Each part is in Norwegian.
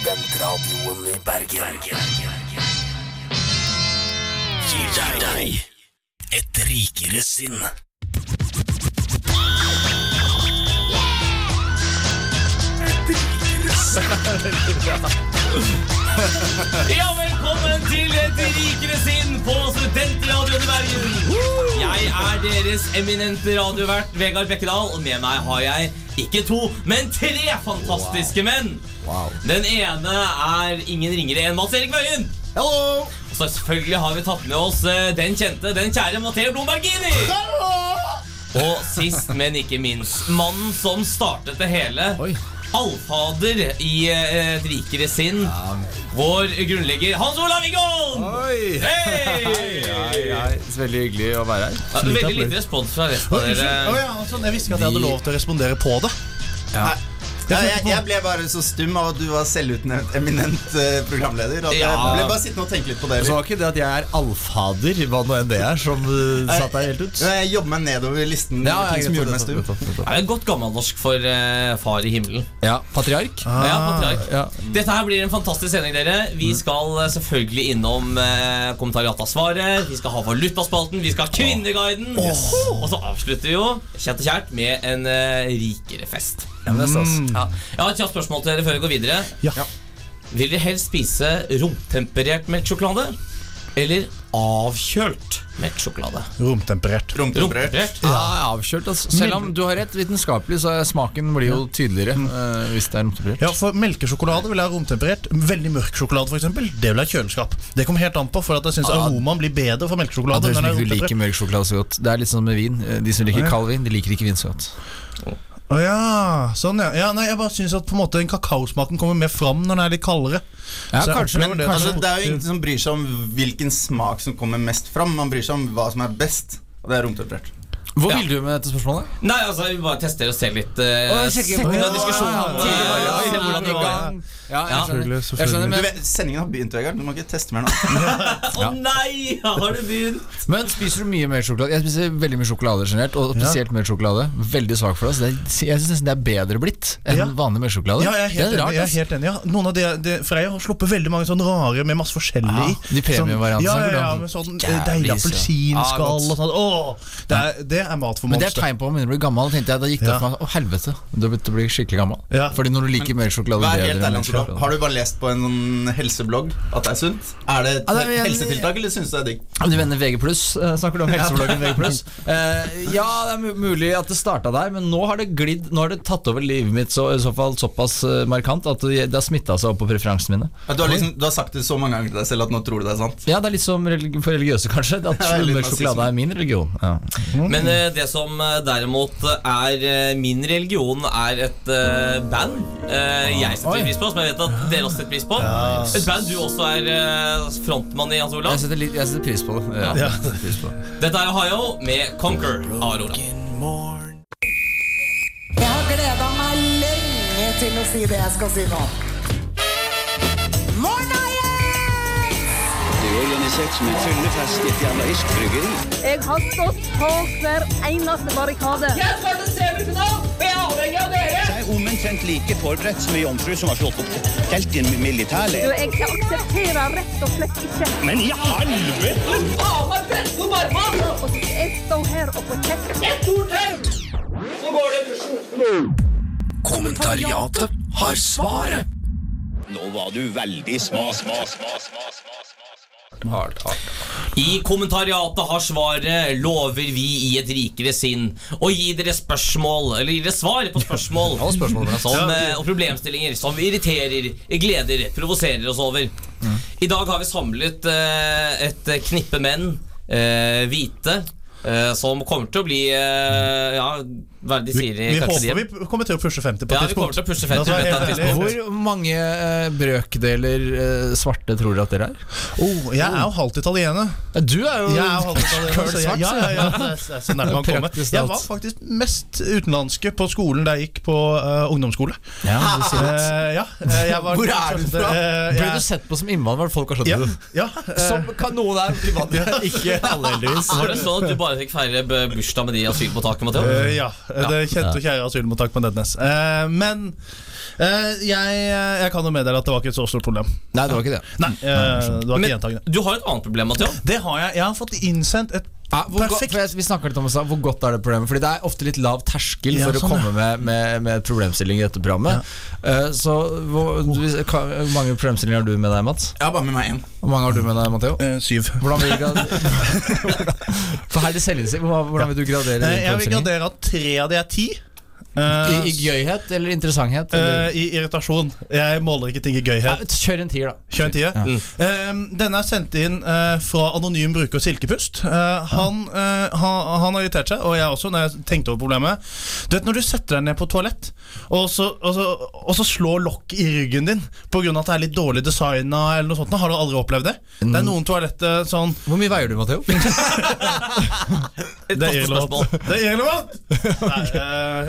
Studentradioen i Bergen. Gir deg et rikere sinn. Ja, velkommen til Et rikere sinn på Studentradioen i Bergen. Jeg er deres eminente radiovert Vegard Bekkedal, og med meg har jeg ikke to, men tre fantastiske menn. Den ene er ingen ringere enn Mats Erik Wøien. Og så selvfølgelig har vi tatt med oss eh, den kjente, den kjære Matheo Blombergini. Og sist, men ikke minst, mannen som startet det hele. Allfader i eh, et rikere sinn. Vår grunnlegger Hans Olav Wiggold! Oi! Hei, hei. Veldig hyggelig å være her. Ja, veldig lite respons fra resten av dere. dere. ja, sånn, jeg visste ikke at jeg hadde lov til å respondere på det. Ja. Ja, jeg, jeg ble bare så stum av at du var selvutnevnt eminent eh, programleder. At Ja. Jeg ble bare sittende og tenke litt på det. Så var ikke det at jeg er allfader, hva nå enn det er, som uh, satt deg helt ut? Ja, Jeg jobber meg nedover listen. Ja, jeg, som gjorde meg stum. Det er godt gammelnorsk for uh, far i himmelen. Ja, patriark. Ja, patriark. Ja. Dette her blir en fantastisk sending, dere. Vi skal eh, selvfølgelig innom uh, kommentariatet av svaret. Vi skal ha valutaspalten, vi skal ha Kvinneguiden. Og så avslutter vi jo kjent og kjært med en eh, rikere fest. Ja. Ja. Jeg har et kjapt spørsmål til dere før vi går videre. Ja. Vil dere helst spise romtemperert melkesjokolade eller avkjølt melkesjokolade? Romtemperert. Romtemperert. Romtemperert? Ja, avkjølt. Altså. Selv om du har rett, vitenskapelig så smaken blir jo tydeligere eh, hvis det er romtemperert. Ja, for Melkesjokolade vil jeg ha romtemperert. Veldig mørk sjokolade, for eksempel, det vil jeg ha kjøleskap. Det kommer helt an på, for at jeg syns Ah. aromaen blir bedre for Ja, melkesjokolade. dere det, er, er liker mørk sjokolade så godt. Det er litt sånn med vin. Eh, De som liker kald vin, de liker ikke vin så godt. Å ja, sånn ja. ja nei, jeg bare syns at på en måte den kakaosmaken kommer mer fram når den er litt kaldere. Ja, kanskje, men det. Altså, det er jo ingen som bryr seg om hvilken smak som kommer mest fram. Man bryr seg om hva som er best, og det er romtemperert. Hvor Ja. vil du med dette spørsmålet? Nei, altså, vi bare tester og ser litt uh, ja, ja, ja, se hvordan det går. ja. Jeg skjønner. Jeg skjønner. Du men, vet, Sendingen har begynt, Vegard. Du må ikke teste mer nå. Å nei, har det begynt? men spiser du mye mer sjokolade? Jeg spiser veldig mye sjokolade generelt, og spesielt mer sjokolade. Veldig svak for det. Så det jeg syns nesten det er bedre blitt enn Ja. vanlig melkesjokolade. Ja, jeg er helt er rart, Jeg er helt enig ja. Noen av de, de Freia har sluppet veldig mange sånne rare med masse forskjellig i. Ja, de premievariantene. Sånn, ja, ja, ja, med sånn eh, deilig appelsinskall og sånn. Åh, det, er, det er mat for Men det er tegn på at man begynner å bli gammel. Tenkte jeg, Da gikk det opp for meg Å, helvete, du har begynt å bli skikkelig gammel. Ja. Fordi når du liker melkesjokolade Vær helt ærlig, Har du bare lest på en sånn helseblogg at det er sunt? Er det et Ja, helsetiltak, eller syns du det er digg? Du mener VG+, snakker du om helsebloggen VG+. Eh, ja, det er mulig at det starta der, men nå har det glidd Nå har det tatt over livet mitt så, i så fall såpass eh, markant at det, det har smitta seg opp på preferansene mine. Du, har liksom, du har sagt det så mange ganger til deg selv at nå tror du det er sant? Ja, det er litt som religi for religiøse, kanskje. At Ja, sjokolade er min religion. Ja. Men det som eh, derimot er eh, min religion, er et eh, band eh, jeg setter pris på, som jeg vet at dere også setter pris på. Et band du også er eh, frontmann i, Hans Olav. Jeg, setter litt, jeg setter pris på det. Ja, Ja. jeg setter pris på. Dette er Ohio med Conquer Aurora. Jeg har gleda meg lenge til å si det jeg skal si nå. Det er organisert som en fyllefest i et jævla bryggeri. Jeg har stått på hver eneste barrikade. Jeg er omtrent like forberedt som ei jomfru som har slått opp telt i en militærleir. jeg aksepterer rett og slett ikke. Men i helvete! Og så skal jeg stå her og få kjeft. Kommentariatet har svaret. Nå var du veldig sma, sma, sma, sma, sma, sma. I kommentariatet har svaret lover vi i et rikere sinn å gi dere spørsmål, eller gi dere svar på spørsmål, Ja, spørsmål, som, eh, og problemstillinger som irriterer, gleder, provoserer oss over. I dag har vi samlet uh, et knippe menn, uh, hvite, uh, som kommer til å bli Ja, hva de Vi, sier i vi Carpe håper vi kommer til å pushe 50 på Ja, tidspunkt. vi til å pushe 50 Da skal jeg på et tidspunkt. Hvor mange eh, brøkdeler eh, svarte tror dere at dere er? Oh, jeg er jo halvt italiener. Du er jo Jeg er halvt italiener så jeg, svart, ja, ja, ja, det er- det er så nærme man kommer. Jeg var faktisk mest utenlandske på skolen da jeg gikk på uh, ungdomsskole. Ja, du sier det. Eh, ja, eh, jeg var Hvor er du fra? Eh, Blir du sett på som innvandrer? Folk har skjønt Ja, det. ja, uh, Som kan noen er privat, ikke alle, heldigvis. Var det sånn at du bare fikk feire bursdag med de asylmottakene, Matheo? eh, ja. Det kjente og kjære asylmottak på Nednes. Eh, men jeg, jeg kan jo meddele at det var ikke et så stort problem. Nei, det var ikke det. Nei, eh, det var ikke Men gjentagende. du har et annet problem, Matheo. Det har jeg. Jeg har fått innsendt et Ja, hvor perfekt godt, vi snakker litt om det, Hvor godt er det problemet? Fordi det er ofte litt lav terskel Ja, for å sånn, komme med, med, med problemstilling i dette programmet. Eh, så hvor, du, hva, hvor mange problemstillinger har du med deg, Mats? Har bare med meg én. Hvor mange har du med deg, Matheo? Uh, syv. Hvordan vil grad- For her er det selvinnsikt. Hvordan hvordan vil du gradere Eh, jeg vil gradere at tre av de er ti. Eh, I, I gøyhet eller interessanthet? Eller? Uh, I irritasjon. Jeg måler ikke ting i Ja, gøyhet. kjør en tier, da. Kjør en tier. Ja. Uh, denne er sendt inn eh, fra anonym bruker Silkepust. Eh, han, har irritert seg, og jeg også, når jeg tenkte over problemet. Du vet Når du setter deg ned på toalett, og så, og så, og så slår lokket i ryggen din pga. at det er litt dårlig designa, eller noe sånt, har du aldri opplevd det? Det er noen toaletter sånn Hvor mye veier du, Matheo? Det er irrelevant. Det er irrelevant! Nei,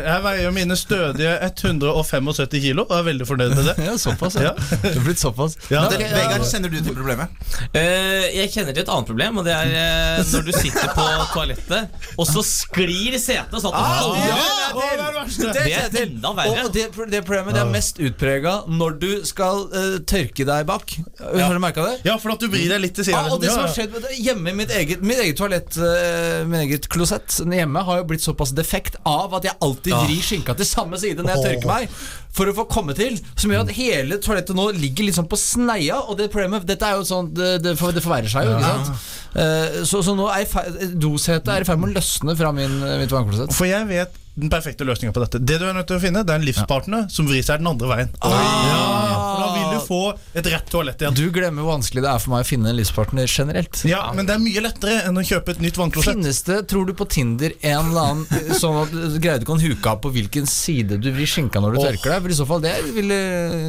jeg veier mine stødige 175 kilo og er veldig fornøyd med det. ja, såpass. Ja. Det er blitt såpass. Ja, Nei, det- ok, Vegard, kjenner du til problemet? Uh, jeg kjenner til et annet problem, og det er uh, når du sitter på toalettet, og så sklir setet sånn at du ja, faller. Det er det enda verre. Og det, det problemet det er mest utprega når du skal uh, tørke deg bak. Har du merka det? Ja, for at du vrir deg litt til Ja, Ah, og det som Ja, har skjedd med det, Hjemme i mitt eget, mitt eget toalett uh, Mitt eget klosett hjemme har jo blitt såpass defekt av at jeg alltid vrir skinka til samme side når jeg tørker meg. For å få komme til. Som gjør at hele toalettet nå ligger sånn på sneia. Og det problemet Dette er jo sånn Det, det, for, det forverrer seg jo, ikke sant? Uh, så, så nå er dosetet er i ferd med å løsne fra min, mitt vannklosett. For jeg vet den perfekte løsninga på dette. Det du er nødt til å finne, det er en livspartner som vrir seg den andre veien. Ja, for da vil du få et rett toalett igjen. Du glemmer hvor vanskelig det er for meg å finne en livspartner generelt. Ja, Men det er mye lettere enn å kjøpe et nytt vannklosett. Finnes det, tror du, på Tinder en eller annen sånn at du greier du kan huke av på hvilken side du vrir skinka når du oh. tørker deg? For i så fall, det ville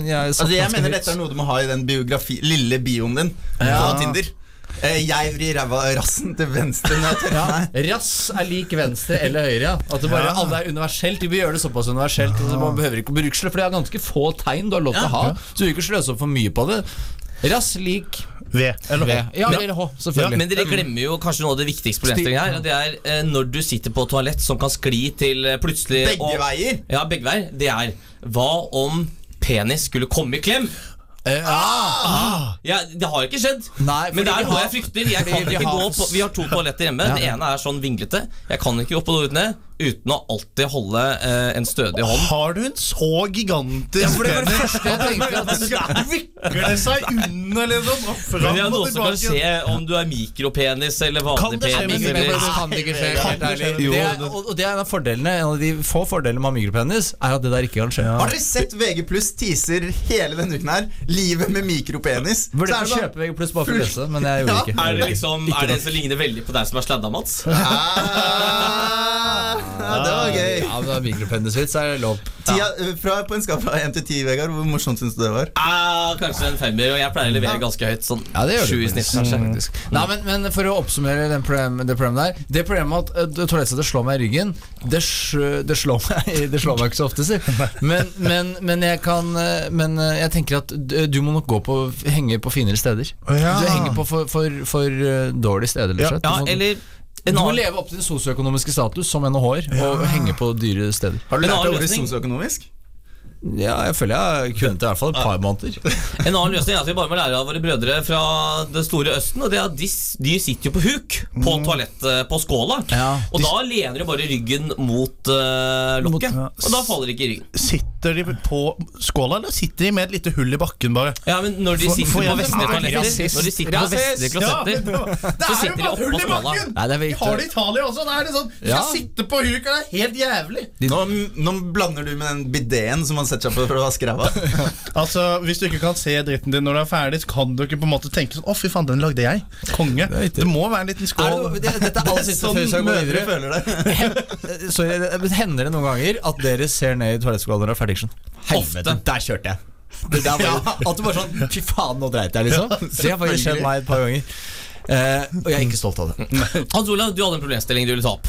jeg satt Altså, jeg mener høyt. dette er noe du må ha i den biografi, lille bioen din på Tinder. Eh, Jeg vrir ræva rassen til venstre meg. Rass er lik venstre eller høyre. Ja. At det bare Ja. alle er universelt. Vi vil gjøre det såpass universelt. Så man behøver ikke å bruke det, for det er ganske få tegn du har lov til å ha. Så du vil ikke sløse opp for mye på det. Rass lik V. Eller H. Ja, eller H, selvfølgelig. Men dere glemmer jo kanskje noe av det viktigste problemstillingen her. Det er eh, når du sitter på toalett som kan skli til eh, plutselig Begge og- veier. Ja, begge veier. Det er hva om penis skulle komme i klem? Eh, ah, Ja, Det har ikke skjedd. Nei, Men det er noe jeg frykter. Jeg kan ikke har- gå på, vi har to toaletter hjemme. Det ene er sånn vinglete. Jeg kan ikke gå på do uten det uten å alltid holde eh, en stødig hånd. Har du en så gigantisk ja, for det var det første jeg tenkte, at det skal- vikle seg under, liksom? Og fram Men det er og som kan se om du er mikropenis eller vanlig penis. Kan Eller... det ikke skje, Kan helt det skje? Det er, og, det er en av fordelene En av de få fordelene med å ha mikropenis, er at det der ikke kan skje. Har dere sett VG pluss teaser hele denne uken her? Livet med mikropenis. Burde Så er ikke kjøpe VG pluss bare for å lese, men jeg gjorde Ja. ikke. Er det liksom Er det som ligner veldig på deg som er sladda, Mats? Ah, det var gøy. Ja, men det er mikropenisvits, er det lov. Eh, fra, på en skala fra 1 til 10, Vegard, hvor morsomt syns du det var? Ah, kanskje en femmer, og jeg pleier å levere ganske høyt. Sånn Ja, det gjør sju i snitt, kanskje. faktisk. Nei, men, men for å oppsummere den problem, det problemet der Det problemet at uh, toalettsettet slår meg i ryggen, det, sj- det, slår meg, det slår meg ikke så ofte, si. Men, men, men jeg kan eh, Men eh, jeg tenker at du, må nok gå på henge på finere steder. Ja. Du henger på for, for, for eh, dårlige steder, rett og slett. Ja, eller du må leve opp til din sosioøkonomiske status som NHH-er og henge på dyre steder. Har du lært annen deg ordet sosioøkonomisk? Ja, jeg føler jeg kunne til det i hvert fall et par måneder. en annen løsning er at vi bare må lære av våre brødre fra det store Østen. Og det er at de, de sitter jo på huk på toalettet på skåla. Ja. Og da lener de bare ryggen mot uh, lokket. ja. Og da faller de ikke i ryggen. Sitter de på skåla, eller sitter de med et lite hull i bakken, bare? Ja, men når de sitter for på jeg- vestlige toaletter. Når de sitter på vestlige klosetter, ja, så er sitter de oppå skåla. Nei, det er De har det i. Italia også. Da er det sånn, De Ja. skal sitte på huk, og det er helt jævlig. Nå, nå blander du med den bideen som man setter seg på for å vaske ræva. Altså, Hvis du ikke kan se dritten din når du er ferdig, så kan du ikke på en måte tenke sånn Å, fy faen, den lagde jeg. Konge. Det må være en liten Er skål. det, det, dette er aller siste Sånn før vi mødre videre. føler det. Sorry, Hender det noen ganger at dere ser ned i toalettskålen når dere er ferdig? Sånn, Helvete, der kjørte jeg. Det der var, At du bare sånn Fy faen, nå dreit jeg, liksom. Det har faktisk skjedd meg et par ganger. Uh, og jeg er ikke stolt av det. Hans Olav, du hadde en problemstilling du ville ta opp.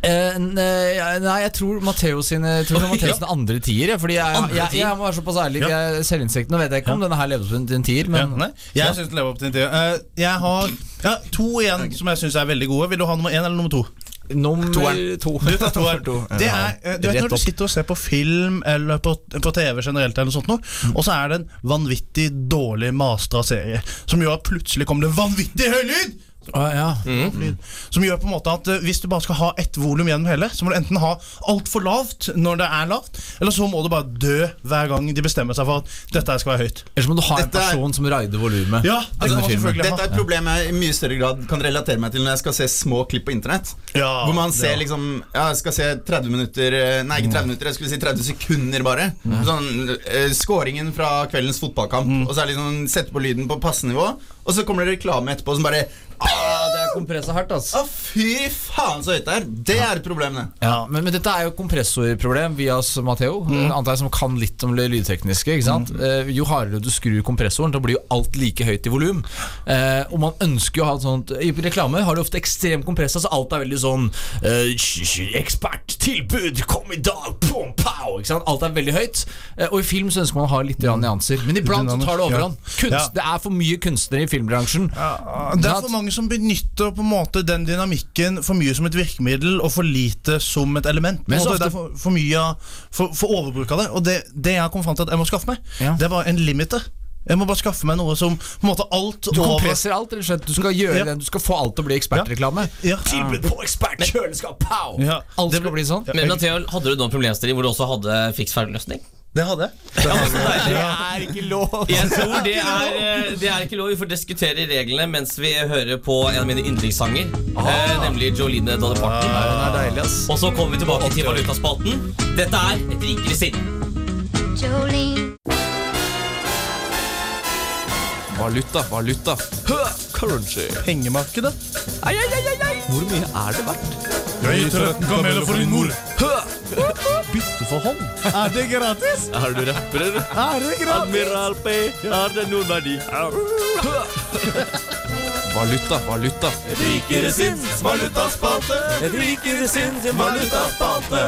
Eh, nei, jeg tror Matteo sine tror sine andre tier. jeg, Fordi jeg, Andre jeg, jeg, jeg må være såpass ærlig. Jeg, Selvinnsikten vet jeg ikke om denne her lever opp til en tier, Ja, men nei, jeg syns den lever opp til en tier. Uh, jeg har ja, to igjen som jeg syns er veldig gode. Vil du ha nummer én eller nummer to? Nummer Toeren. to. Du tar toeren. To. Det er, du vet Når du sitter og ser på film eller på, på TV generelt, eller sånt noe, og så er det en vanvittig dårlig mastra serie som gjør at plutselig kommer det vanvittig høy lyd! Å, ja. lyd. Som gjør på en måte at eh, hvis du bare skal ha ett volum gjennom hele, så må du enten ha altfor lavt når det er lavt, eller så må du bare dø hver gang de bestemmer seg for at dette skal være høyt. Ellers må du ha en person er- som raider volumet. Ja, det kan selvfølgelig Dette er et problem jeg i mye større grad kan relatere meg til når jeg skal se små klipp på internett. Ja, hvor man ser ja. liksom Ja, jeg skal se 30 minutter eh, Nei, ikke 30 minutter, jeg skulle si 30 sekunder bare. Sånn uh, Skåringen fra kveldens fotballkamp, og så er det liksom sette på lyden på passe nivå, og så kommer det reklame etterpå som bare Ah, det er kompressa hardt, altså. Ah, fy faen så høyt det er! Det er problemet. problem. Ja, men, men dette er jo kompressorproblem via oss, Matheo, antar jeg som kan litt om det lydtekniske. ikke sant? Eh, jo hardere du skrur kompressoren, da blir jo alt like høyt i volum. Eh, og man ønsker jo å ha et sånt I reklame har du ofte ekstrem kompressor, så alt er veldig sånn eh, sh- sh- Ekspert, tilbud, kom i dag, pom, pow! Ikke sant? Alt er veldig høyt. Eh, og i film så ønsker man å ha litt nyanser. Men iblant så tar det overhånd. Kunst, Ja. Det er for mye kunstnere i filmbransjen. Det er for mange som benytter på en måte den dynamikken for mye som et virkemiddel og for lite som et element. På en Men så måte, ofte- det er for, for mye for, for overbruk av det. Og det, det jeg kom fram til at jeg må skaffe meg, Ja. det var en limiter. Jeg må bare skaffe meg noe som på en måte alt Du kompresser alt, rett og slett. Du skal, gjøre Ja. det, du skal få alt til å bli ekspertreklame. Ja. Tilbud på ekspertkjøleskap! pow! Ja. Alt Det skal bli sånn. Men Matheo, hadde du noen problemstilling hvor du også hadde fiks ferdig løsning? Det hadde jeg. Det er ikke lov! Jeg tror det er, eh, det er ikke lov. Vi får diskutere reglene mens vi hører på en av mine yndlingssanger. Eh, nemlig Jolene Dolly Parton. Er ass. Og så kommer vi tilbake til valutaspalten. Dette er Et rikere sinn. Valuta, valuta. Currency. Pengemarkedet. Hvor mye er det verdt? Jeg gir 13 kameler for din mor. Bytteforhold. Er det gratis? Er du rapper, eller? Er det gratis? Admiral P, har det noen verdi? Valuta, valuta. Rikere sinns valutaspalte. Rikere sinns valutaspalte.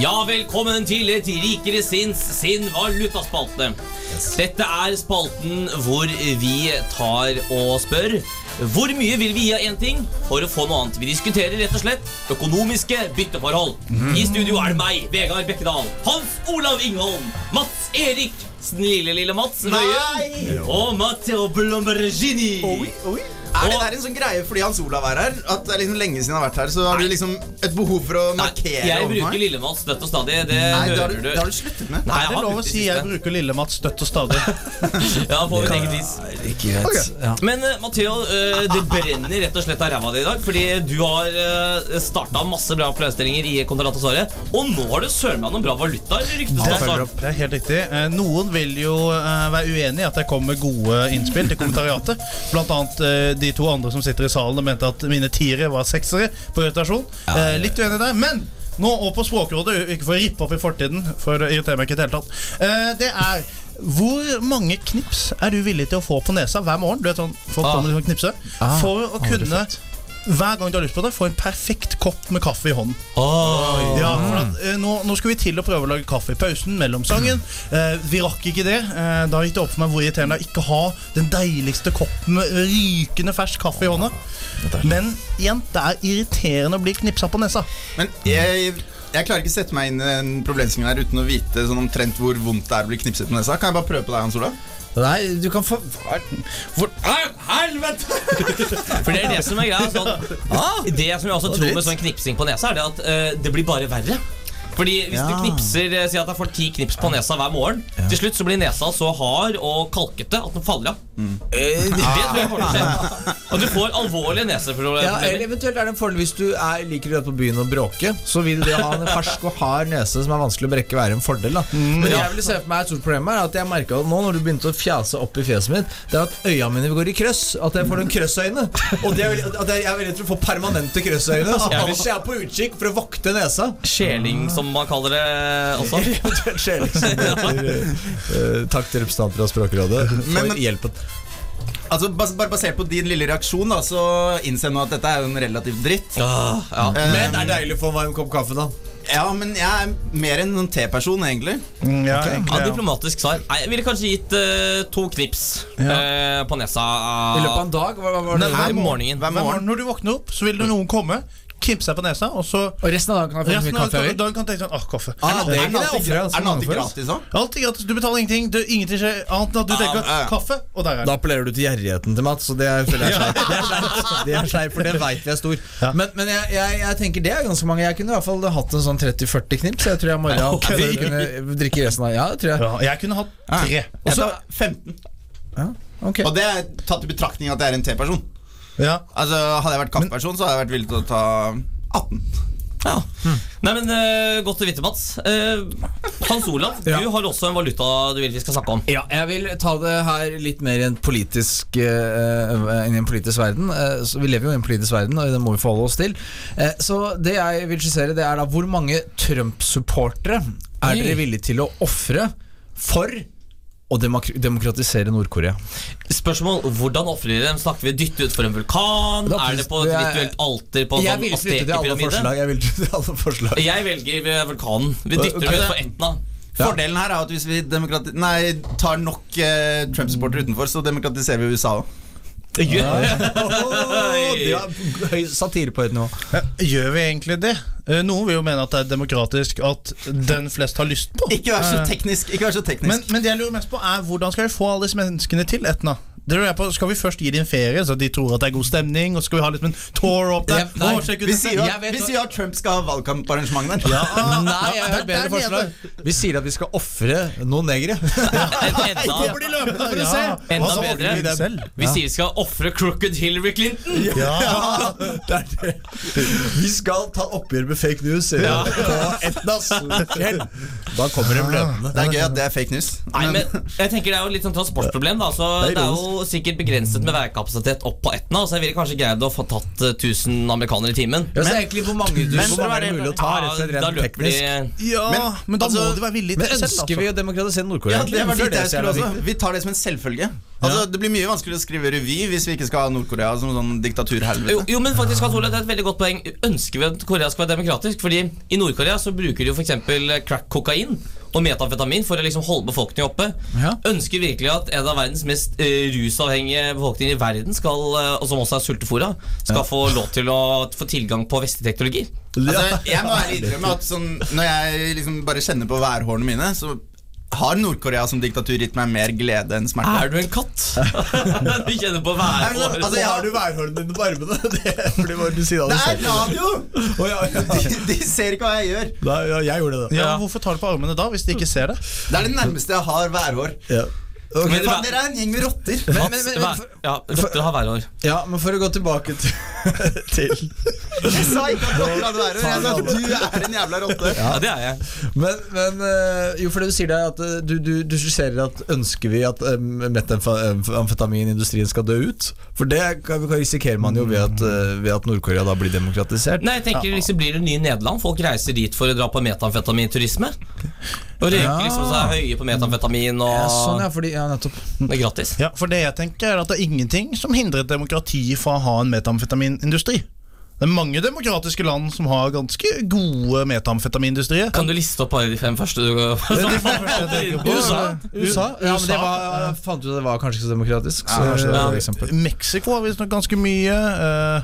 Ja, velkommen til Et rikere sinns sin valutaspalte. Dette er spalten hvor vi tar og spør hvor mye vil vi gi av én ting for å få noe annet. Vi diskuterer rett og slett økonomiske bytteforhold. I studio er det meg, Vegard Bekkedal, Hans Olav Ingholm, Mats Erik, snille lille Mats Wøie og Matteo Blombergini. Er det Og- der en sånn greie fordi Hans Olav er her? At det er liksom lenge siden han har vært her, så har du liksom et behov for å Nei, markere jeg bruker? Lille-Mats støtt og stadig. Det Nei, det har, hører du, det har du sluttet med. Nei, det er lov å si jeg bruker Lille-Mats støtt og stadig? Ja, på mitt eget vis. Okay. Ja. Men uh, Matheo, uh, det brenner rett og slett av ræva di i dag. Fordi du har uh, starta masse bra problemstillinger i Kontralatasåret. Og nå har du søren meg noen bra valuta. det. Det er helt riktig. Uh, Noen vil jo eh, være uenig i at jeg kommer med gode innspill til kommentariatet. Blant annet eh, de to andre som sitter i salen og mente at mine tiere var seksere på irritasjon. ja. Litt uenig der. Men nå og på Språkrådet, ikke for å rippe opp i fortiden, for det irriterer meg ikke i det hele tatt. Eh, Det er hvor mange knips er du villig til å få på nesa hver morgen? Du vet sånn, folk kommer til å knipse Ah, For å kunne hver gang du har lyst på det, få en perfekt kopp med kaffe i hånden. Ja, for at, eh, nå, nå skulle vi til å prøve å lage kaffe i pausen mellom sangen. Eh, vi rakk ikke det. Eh, da gikk det opp for meg hvor irriterende det er å ikke ha den deiligste koppen med rykende fersk kaffe i hånda. Men igjen, det er irriterende å bli knipsa på nesa. Men jeg, jeg klarer ikke å sette meg inn i den problemstillingen her uten å vite sånn omtrent hvor vondt det er å bli knipset på nesa. Kan jeg bare prøve på deg, Hans Olav? Nei, du kan få For, helvete! For det er det som er greia. Sånn, det som jeg også tror med sånn knipsing på nesa, er det at uh, det blir bare verre. Fordi hvis du knipser eh, Si at jeg får ti knips på nesa hver morgen. Til slutt så blir nesa så hard og kalkete at den faller av. Eh, det tror jeg kommer til å skje. Og du får alvorlige ja, eller Eventuelt er det en fordel hvis du er, liker å dra på byen og bråke. Så vil det å ha en fersk og hard nese som er vanskelig å brekke, være en fordel. da Men jeg vil se for meg et stort problem er at jeg merka nå når du begynte å fjase opp i fjeset mitt, Det er at øya mine går i krøss. At jeg får noen krøssøyne. Og det er, at jeg er veldig til å få permanente krøssøyne. Så Ja. jeg er på utkikk for å vokte nesa. Skjeling, som man kaller det også. Eh, takk til representanter av Språkrådet for Men- men- hjelpen. Altså, bas Bare basert på din lille reaksjon, da så innser jeg nå at dette er jo en relativt dritt. Ah, ja. Eh, Men det er deilig å få en varm kopp kaffe, da. Ja, men jeg er mer en T-person, egentlig. Mm, ja, okay. egentlig, ja. diplomatisk svar. Nei, Jeg ville kanskje gitt uh, to knips eh, på nesa. I løpet av en dag? Hva, hva var det? Hver i morgenen. Hver morgen. morgen når du våkner opp, så vil det noen komme, knipser seg på nesa, og så Og resten av dagen kan jeg få mye kaffe dagen kan tenke sånn Åh, kaffe. Ah, Er den alltid, den mange alltid gratis òg? Alt er gratis. Du betaler ingenting. Du, ingenting skjer annet enn at du tenker ja, ja. kaffe, og der er Da appellerer du til gjerrigheten til Mats, og det er, føler jeg er sleip. Det er sleip, Det er sleip, for det veit vi er stor. Men, men jeg, jeg, jeg tenker det er ganske mange. Jeg kunne i hvert fall hatt en sånn 30-40 knips. Jeg tror jeg må morgen okay. kunne drikke resten av Ja, det tror jeg. Ja, jeg kunne hatt tre. Og så 15. Ja, okay. Og det er tatt i betraktning at jeg er en T-person. Ja. Altså Hadde jeg vært kaffeperson, så hadde jeg vært villig til å ta 18. Ja. Nei, men uh, Godt å vite, Mats. Uh, Hans Olav, Ja. du har også en valuta du vil vi skal snakke om. Ja, jeg vil ta det her litt mer i en politisk, uh, inn i en politisk verden. Så vi lever jo i en politisk verden, og det må vi forholde oss til. Eh, så det jeg vil skissere, det er da hvor mange Trump-supportere er dere villige til å ofre for å demok demokratisere Nord-Korea? Spørsmål, Hvordan ofrer de dem? Snakker vi dytte utfor en vulkan? Da- er det på et det virtuelt alter på Jeg sånn Azteker-pyramide? forslag. Jeg vil til alle forslag. Jeg velger vulkanen. Vi dytter ut dem utfor Etna. Ja. Fordelen her er at hvis vi nei, tar nok eh, Trump-supportere utenfor, så demokratiserer vi USA òg. Det er høy satire på høyt nivå. Ja, Gjør vi egentlig det? Eh, Noen vil jo mene at det er demokratisk at den flest har lyst på. Ikke vær så Eh, teknisk. Ikke vær så teknisk. Men, men det jeg lurer mest på er hvordan skal vi få alle disse menneskene til Etna? På, Skal vi først gi dem ferie, så de tror at det er god stemning? Og skal vi ha liksom en tour opp der? Ja, ut vi sier at, vi sier at Trump skal ha valgkamparrangement der. Nei, jeg har et bedre forslag. Vi sier at vi skal ofre noen negere. Ja. Enda, de løpende for å Ja. se. enda bedre. vi sier vi skal ofre crooked Hillary Clinton. Ja. Det er det. Vi skal ta oppgjør med fake news. Ja. Da kommer de løpende. Det er gøy at det er fake news. Nei, men jeg tenker Det er jo litt sånn transportproblem. da Så Det er er jo sikkert begrenset med veikapasitet opp på Etna. Så jeg ville kanskje greid å få tatt eh, 1000 amerikanere i timen. Ja, så egentlig hvor mange, du, men- hvor mange er det mulig å ta? Rett og slett Ja, rent løper de ja, men, Men, da altså, må de være villige Men til det Men ønsker vi Altså. å demokratisere Nord-Korea? Ja, det var Hvorfor jeg skulle også. Vi tar det som en selvfølge. Altså, Det blir mye vanskeligere å skrive revy hvis vi ikke skal ha Nord-Korea som sånn diktaturhelvete. jo, men faktisk Hans Olav, Det er et veldig godt poeng. Ønsker vi at Korea skal være demokratisk? Fordi I Nord-Korea så bruker de jo f.eks. crack-kokain og metamfetamin for å liksom holde befolkningen oppe. Ja. Ønsker virkelig at en av verdens mest eh, rusavhengige befolkninger i verden, skal, eh, og som også er sultefòra, skal få lov til å få tilgang på vestlig teknologi? Altså, jeg må være innrømme at sånn, når jeg liksom bare kjenner på værhårene mine, så har Nord-Korea som diktatur gitt meg mer glede enn smerte. Er du en katt? du kjenner på Nei, men altså, jeg har- værhårene dine på armene? Det fordi hva du sier Det er radio! Oh, ja, ja. De, de ser ikke hva jeg gjør. Da, ja, jeg gjorde det. Ja, Hvorfor tar du på armene da, hvis de ikke ser det? Det er det nærmeste jeg har værhår. Ja. Ok. Men- Faen, dere er en gjeng med rotter. Men, men, men, men, for, ja, rotter har værhår. ja, men for å gå tilbake til, til Jeg sa ikke at rotter hadde værhår. Jeg sa at du er en jævla rotte. Ja, det er jeg. Men, men eh, jo, for det du sier der at eh, du, du, du skisserer at ønsker vi at um, metamfetaminindustrien skal dø ut? For det kan, kan risikerer man jo ved at, eh, ved at Nord-Korea da blir demokratisert. Nei, jeg tenker liksom Blir det nye Nederland? Folk reiser dit for å dra på metamfetaminturisme. Og røyker Ja. liksom seg høye på metamfetamin og Ja, sånn, ja, fordi, ja, nettopp. Det er gratis. Ja, For det jeg tenker er at det er ingenting som hindrer et demokrati fra å ha en metamfetaminindustri. Det er mange demokratiske land som har ganske gode metamfetamindustrier. Kan du liste opp bare de fem første du tenker på. USA? USA? Ja, men det var, jeg fant ut at det var kanskje ikke så demokratisk. Så Ja. Mexico har visstnok ganske mye. eh,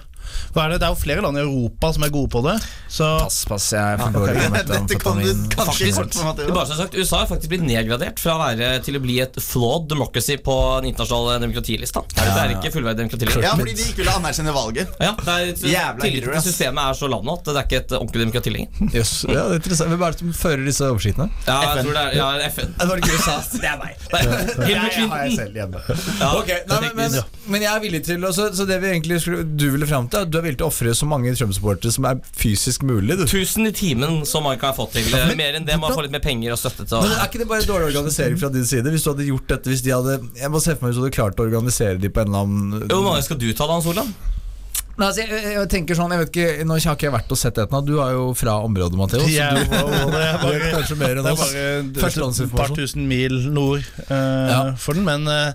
hva er det? det er jo flere land i Europa som er gode på det. Så Pass, pass, jeg er for dårlig på Dette kan du kanskje kort på, Matteo. bare så sagt, USA har faktisk blitt nedgradert fra å være til å bli et flawed democracy på den internasjonale demokratilista. Det er ikke fullverdig demokratilista. Ja, fordi de ikke ville anerkjenne valget. Ja, det er, Jævla Tilliten til systemet er så lav nå at det er ikke et ordentlig demokrati lenger. Yes. ja, det er interessant. Hvem er det som fører disse oversiktene? Ja, jeg tror det er ja, FN. Det var ikke USA. Det er meg. Hillary Clinton. selv hjemme. Ja, Ok, nei, men, men, men jeg er villig til så, så det vi egentlig skulle, du ville fram til, er at du er villig til å ofre så mange Trump-supportere som er fysisk mulig. Du. 1000 i timen som man kan få til. Mer enn det må man få litt mer penger og støtte til. Men Er ikke det bare dårlig organisering fra din side? Hvis du hadde gjort dette Hvis de hadde Jeg må se for meg hvis du hadde klart å organisere de på en eller annen Hvor mange skal du ta da, Hans Olav? Nei, altså, jeg, jeg tenker sånn, jeg vet ikke Nå har ikke jeg vært og sett Etna. Du er jo fra området, Matheo. Ja, det er bare- kanskje mer enn det er bare et par tusen mil nord uh, Ja. for den, men eh,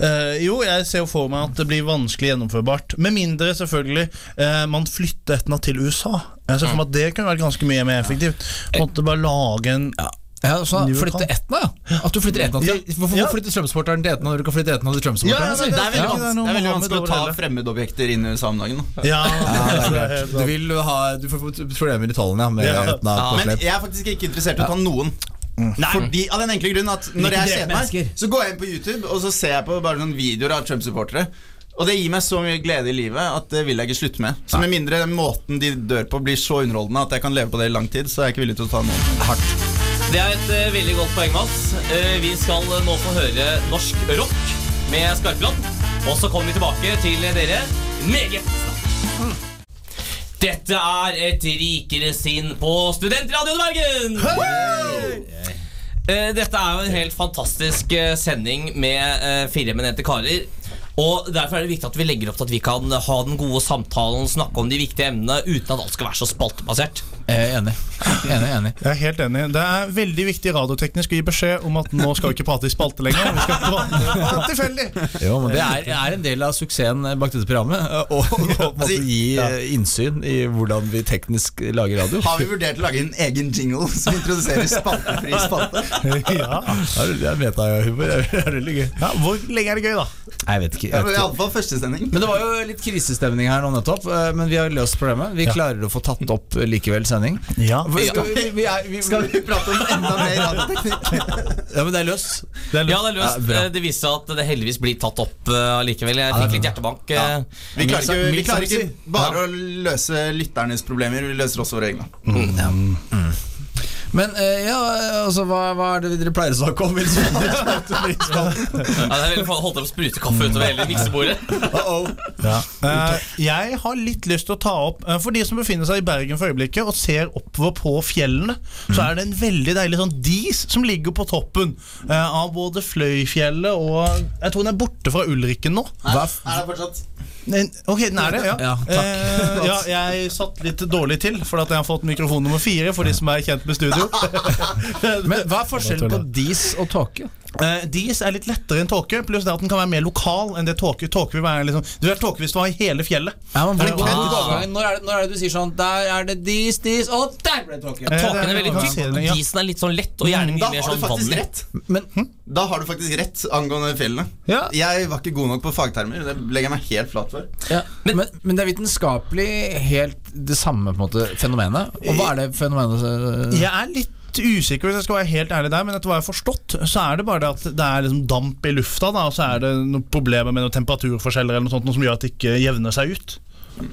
eh, jo, jeg ser jo for meg at det blir vanskelig gjennomførbart. Med mindre selvfølgelig uh, man flytter Etna til USA. Jeg ser for meg at det kunne vært ganske mye mer effektivt. Måtte bare lage en Ja, så flytte Etna, ja. At du flytter Etna til Hvorfor Ja. flytter Strømsporteren til Etna når du kan flytte Etna til Ja, Strømsporteren? ja, det, det er veldig, Ja. vanskelig, det er veldig vanskelig å ta fremmedobjekter inn i. Da. Ja, Ja, Du vil ha Du får problemer i tallene ja, med Ja. Etna Men jeg er faktisk ikke interessert i å ta noen. Fordi, av den enkle grunn at Når jeg kjeder meg, så går jeg inn på YouTube og så ser jeg på bare noen videoer av Trump-supportere. Og det gir meg så mye glede i livet at det vil jeg ikke slutte med. Så med mindre måten de dør på, blir så underholdende at jeg kan leve på det i lang tid, så er jeg ikke villig til å ta noe Hardt. Det er et uh, veldig godt poeng, Mats. Uh, vi skal nå få høre norsk rock med Skarpland. Og så kommer vi tilbake til dere meget snart. Dette er et rikere sinn på Studentradioen Bergen! Hey! Dette er jo en helt fantastisk eh, sending med eh, fire eminente karer. Og Derfor er det viktig at vi legger opp til at vi kan ha den gode samtalen, snakke om de viktige emnene uten at alt skal være så spaltebasert. Jeg er enig. Enig, enig. Jeg er helt enig. Det er veldig viktig radioteknisk å gi beskjed om at nå skal vi ikke prate i spalte lenger. Vi skal prate tilfeldig. Jo, men Det er, er en del av suksessen bak dette programmet. Å å en gi eh, innsyn i hvordan vi teknisk lager radio. Har vi vurdert å lage en egen jingle som introduserer spaltefri spalte? Ja. Ja, Det er metahumor. Det er veldig gøy. Ja, hvor lenge er det gøy, da? Jeg vet ikke. Ja. Iallfall første sending. Men det var jo litt krisestemning her nå nettopp. eh, Men vi har løst problemet. Vi klarer å få tatt opp eh, likevel sending. Ja, Skal vi, vi er, vi, Skal vi prate om enda mer radioteknikk? Ja, men det er løst. det er Ja, det er løst. Ja. Eh, det viste seg at det heldigvis blir tatt opp uh, likevel. Jeg fikk litt hjertebank. Ja. Vi klarer ikke, vi klarer ikke bare å løse lytternes problemer, vi løser også våre egne. Men eh, ja, altså, hva, hva er det dere pleier å snakke om? Ja, det er veldig holdt opp å sprute kaffe utover hele miksebordet. Eh, jeg har litt lyst til å ta opp uh, For de som befinner seg i Bergen for øyeblikket og ser oppover på fjellene, så er det en veldig deilig sånn dis som ligger på toppen av både Fløyfjellet og Jeg tror den er borte fra Ulriken nå. Nei, Er det fortsatt? Ok, den er det, ja. Ja. Eh, ja jeg satt litt dårlig til, for at jeg har fått mikrofon nummer fire for de som er kjent med studio. men hva er forskjellen på dis og tåke? Eh, dis er litt lettere enn tåke, pluss det at den kan være mer lokal enn det tåke. Tåke vil være liksom Du vet tåke hvis du var i hele fjellet. Ja, men Er det hvor- kveld? overgangen? når, er det, når er det du sier sånn Der er det dis, dis, og der ble det tåke. Ja, Tåken er veldig tykk. ja. Disen er litt sånn lett og gjerne Da mye mer har du sånn i. rett. Men Da har du faktisk rett angående fjellene. Ja. Jeg var ikke god nok på fagtermer. Det legger jeg meg helt flat for. Ja, men, men, det er vitenskapelig helt det samme på en måte fenomenet. Og hva er det fenomenet? eh, Jeg er litt usikker, hvis jeg skal være helt ærlig der, men etter hva jeg har forstått, så er det bare det at det er liksom damp i lufta, da, og så er det noen problemer med noen temperaturforskjeller eller noe sånt, noe som gjør at det ikke jevner seg ut.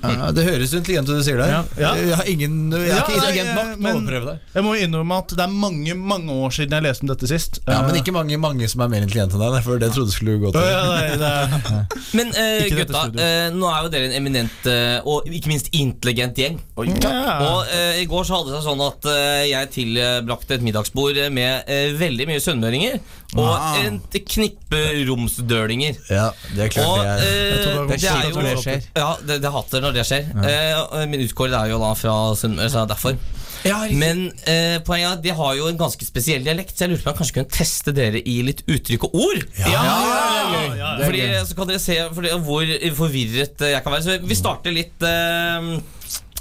Ja, det høres intelligent ut du sier det. Ja, ja. Jeg, har ingen, jeg er Ja, ikke intelligent nok til å overprøve det. Jeg må innrømme at det er mange mange år siden jeg leste om dette sist. Ja, Men ikke mange, mange som er mer intelligente enn deg, for det trodde skulle gå til. ja, nei, er, Men uh, gutta, eh, nå er jo dere en eminent uh, og ikke minst intelligent gjeng. ja. Og I går så hadde det seg sånn at jeg tilbrakte et middagsbord med veldig mye sunnmøringer og Wow. et knippe romsdølinger. Ja, det er klart Og det er det er det er jo det skjer. Ja, det, det hater når det skjer. Eh, min utkårede er jo da fra Sunnmøre, så er derfor. Ja. Men eh, poenget er at de har jo en ganske spesiell dialekt, så jeg lurte på om jeg kanskje kunne teste dere i litt uttrykk og ord. ja, ja, ja, ja, Det Fordi. Så kan dere se fordi, hvor forvirret eh, jeg kan være. Så vi starter litt eh,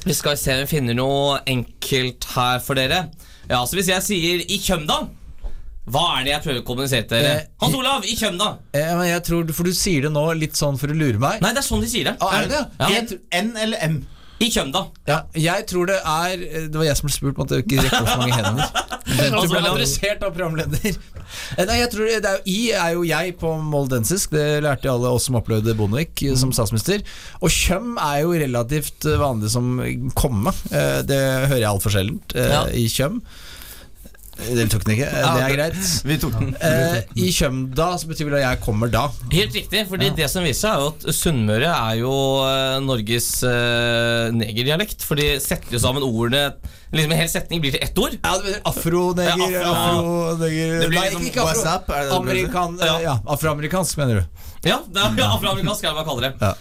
Vi skal se om vi finner noe enkelt her for dere. Ja, så Hvis jeg sier 'i Kjømda', hva er det jeg prøver å kommunisere til dere? Eh, Hans Olav, i Kjømda! Eh, men jeg tror, For du sier det nå litt sånn for å lure meg. Nei, det er sånn de sier det. Ah, er det det? Ja. Jeg, N eller M? I Kjømda. ja, jeg tror det er Det var jeg som ble spurt, måtte jeg ikke rekke opp så mange hender. Du ble adressert av programleder. Eh, Nei, jeg tror det er, I er jo jeg på moldensisk. Det lærte alle oss som opplevde Bondevik eh, som statsminister. Og Kjøm er jo relativt eh, vanlig som komme. Eh, Det hører jeg altfor sjeldent eh, Ja. i Kjøm. Dere tok den ikke? Eh, Det er greit. Vi tok den. Eh, I Kjømda så betyr vel at jeg kommer da. Helt riktig, fordi det som viser seg er jo at Sunnmøre er jo eh, Norges uh, negerdialekt. For de setter jo sammen ordene Liksom En hel setning blir til ett ord. Ja, det betyr afroneger. Ja, afro- afroneger Nei, liksom ikke afro. WhatsApp, er det det Amerikan, Ja. ja, afroamerikansk, mener du? Ja, det er afroamerikansk er det man kaller det. Ja.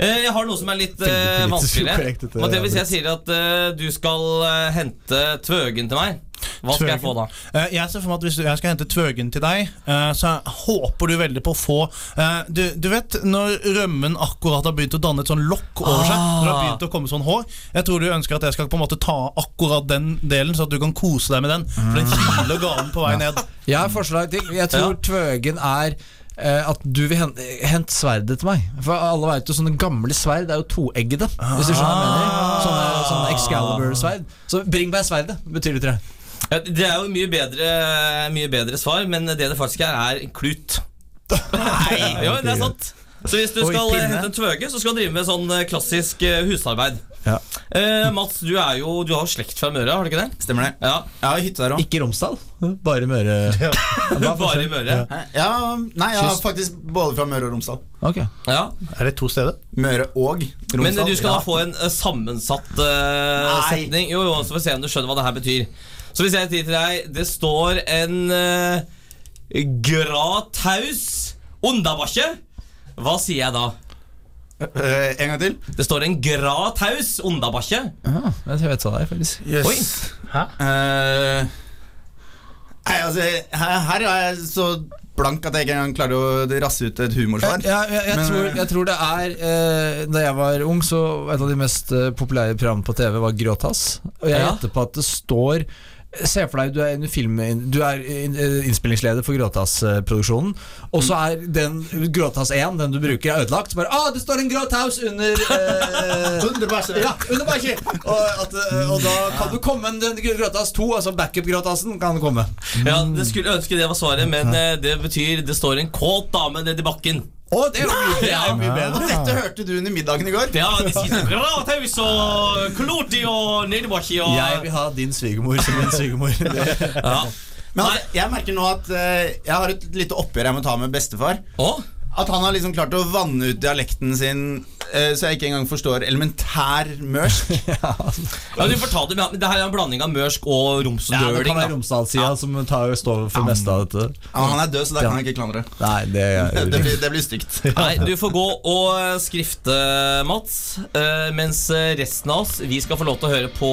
Eh, Jeg har noe som er litt eh, vanskeligere. ukorrekt, dette, Og det Hvis jeg sier at eh, du skal eh, hente Tvøgen til meg, Hva skal jeg få da? Uh, Jeg ser for meg at Hvis jeg skal hente Tvøgen til deg, uh, så håper du veldig på å få uh, du, du vet når rømmen akkurat har begynt å danne et sånn lokk over seg? Når det har begynt å komme sånn hår Jeg tror du ønsker at jeg skal på en måte ta akkurat den delen, så at du kan kose deg med den. For den kiler galen på vei ned. Jeg har forslag til. Jeg tror Tvøgen er at du vil hente, hente sverdet til meg. For alle vet jo sånne gamle sverd er jo toeggede. Hvis du skjønner hva jeg mener. Sånne, sånne Excalibur-sverd. Så bring meg sverdet, betyr det, tror jeg. Ja, Det er jo mye bedre, mye bedre svar, men det det faktisk er, er klut. Nei, jo, det er sant. Så hvis du skal hente en tvøge, så skal du drive med sånn eh, klassisk eh, husarbeid. Ja. Eh, Mats, du er jo Du har jo slekt fra Møre, har du ikke det? Stemmer det? Ja, Jeg har hytte der òg. Ikke Romsdal, bare Møre. Bare i Møre. Ja, nei, jeg har faktisk både fra Møre og Romsdal. Ok. Ja. Er det to steder? Møre og Romsdal. Men du skal ja. da få en eh, sammensatt uh, setning. Jo, jo, så får vi se om du skjønner hva det her betyr. Så hvis jeg sier til deg Det står en uh, grataus underbakke. Hva sier jeg da? Uh, En gang til. Det står en grataus underbakke. Ah, jeg vet hva det er, faktisk. Oi. Eh, nei, altså, her, her er jeg så blank at jeg ikke engang klarer å rasse ut et humorsvar. Ja, jeg, jeg, Men, tror, eh, jeg tror det er eh, Da jeg var ung, så et av de mest eh, populære programmene på TV var Gråtass. Og jeg Ja. gjetter på at det står Se for deg du er, en film, du er eh, innspillingsleder for Gråtass-produksjonen, og så er den Gråtass 1, den du bruker, er ødelagt. Så bare ah, det står en Gråtaus under eh, Underbæsje. Ja, under bæsjen! Og, at, eh, og da kan du komme en den Gråtass 2, altså backup-Gråtassen, kan komme. Ja, det skulle ønske det var svaret, men eh, det betyr det står en kåt dame nedi bakken. Å, det mye, det er mye bedre. bedre. dette hørte du under middagen i går. Ja, de sier grataus og kloti og nedibakke og Jeg vil ha din svigermor som min svigermor. Ja. Men altså, jeg merker nå at uh, jeg har et lite oppgjør jeg må ta med bestefar. Å? At han har liksom klart å vanne ut dialekten sin eh, så jeg ikke engang forstår elementær mørsk. Ja, du fortalte meg, Det her er en blanding av mørsk og Ja, det kan være da. ja. som tar, står for meste av dette. Ja, han er død, så da kan jeg ikke klandre. Nei, det er Det blir, det blir stygt. Nei, Du får gå og eh, skrifte, Mats. eh, Mens resten av oss Vi skal få lov til å høre på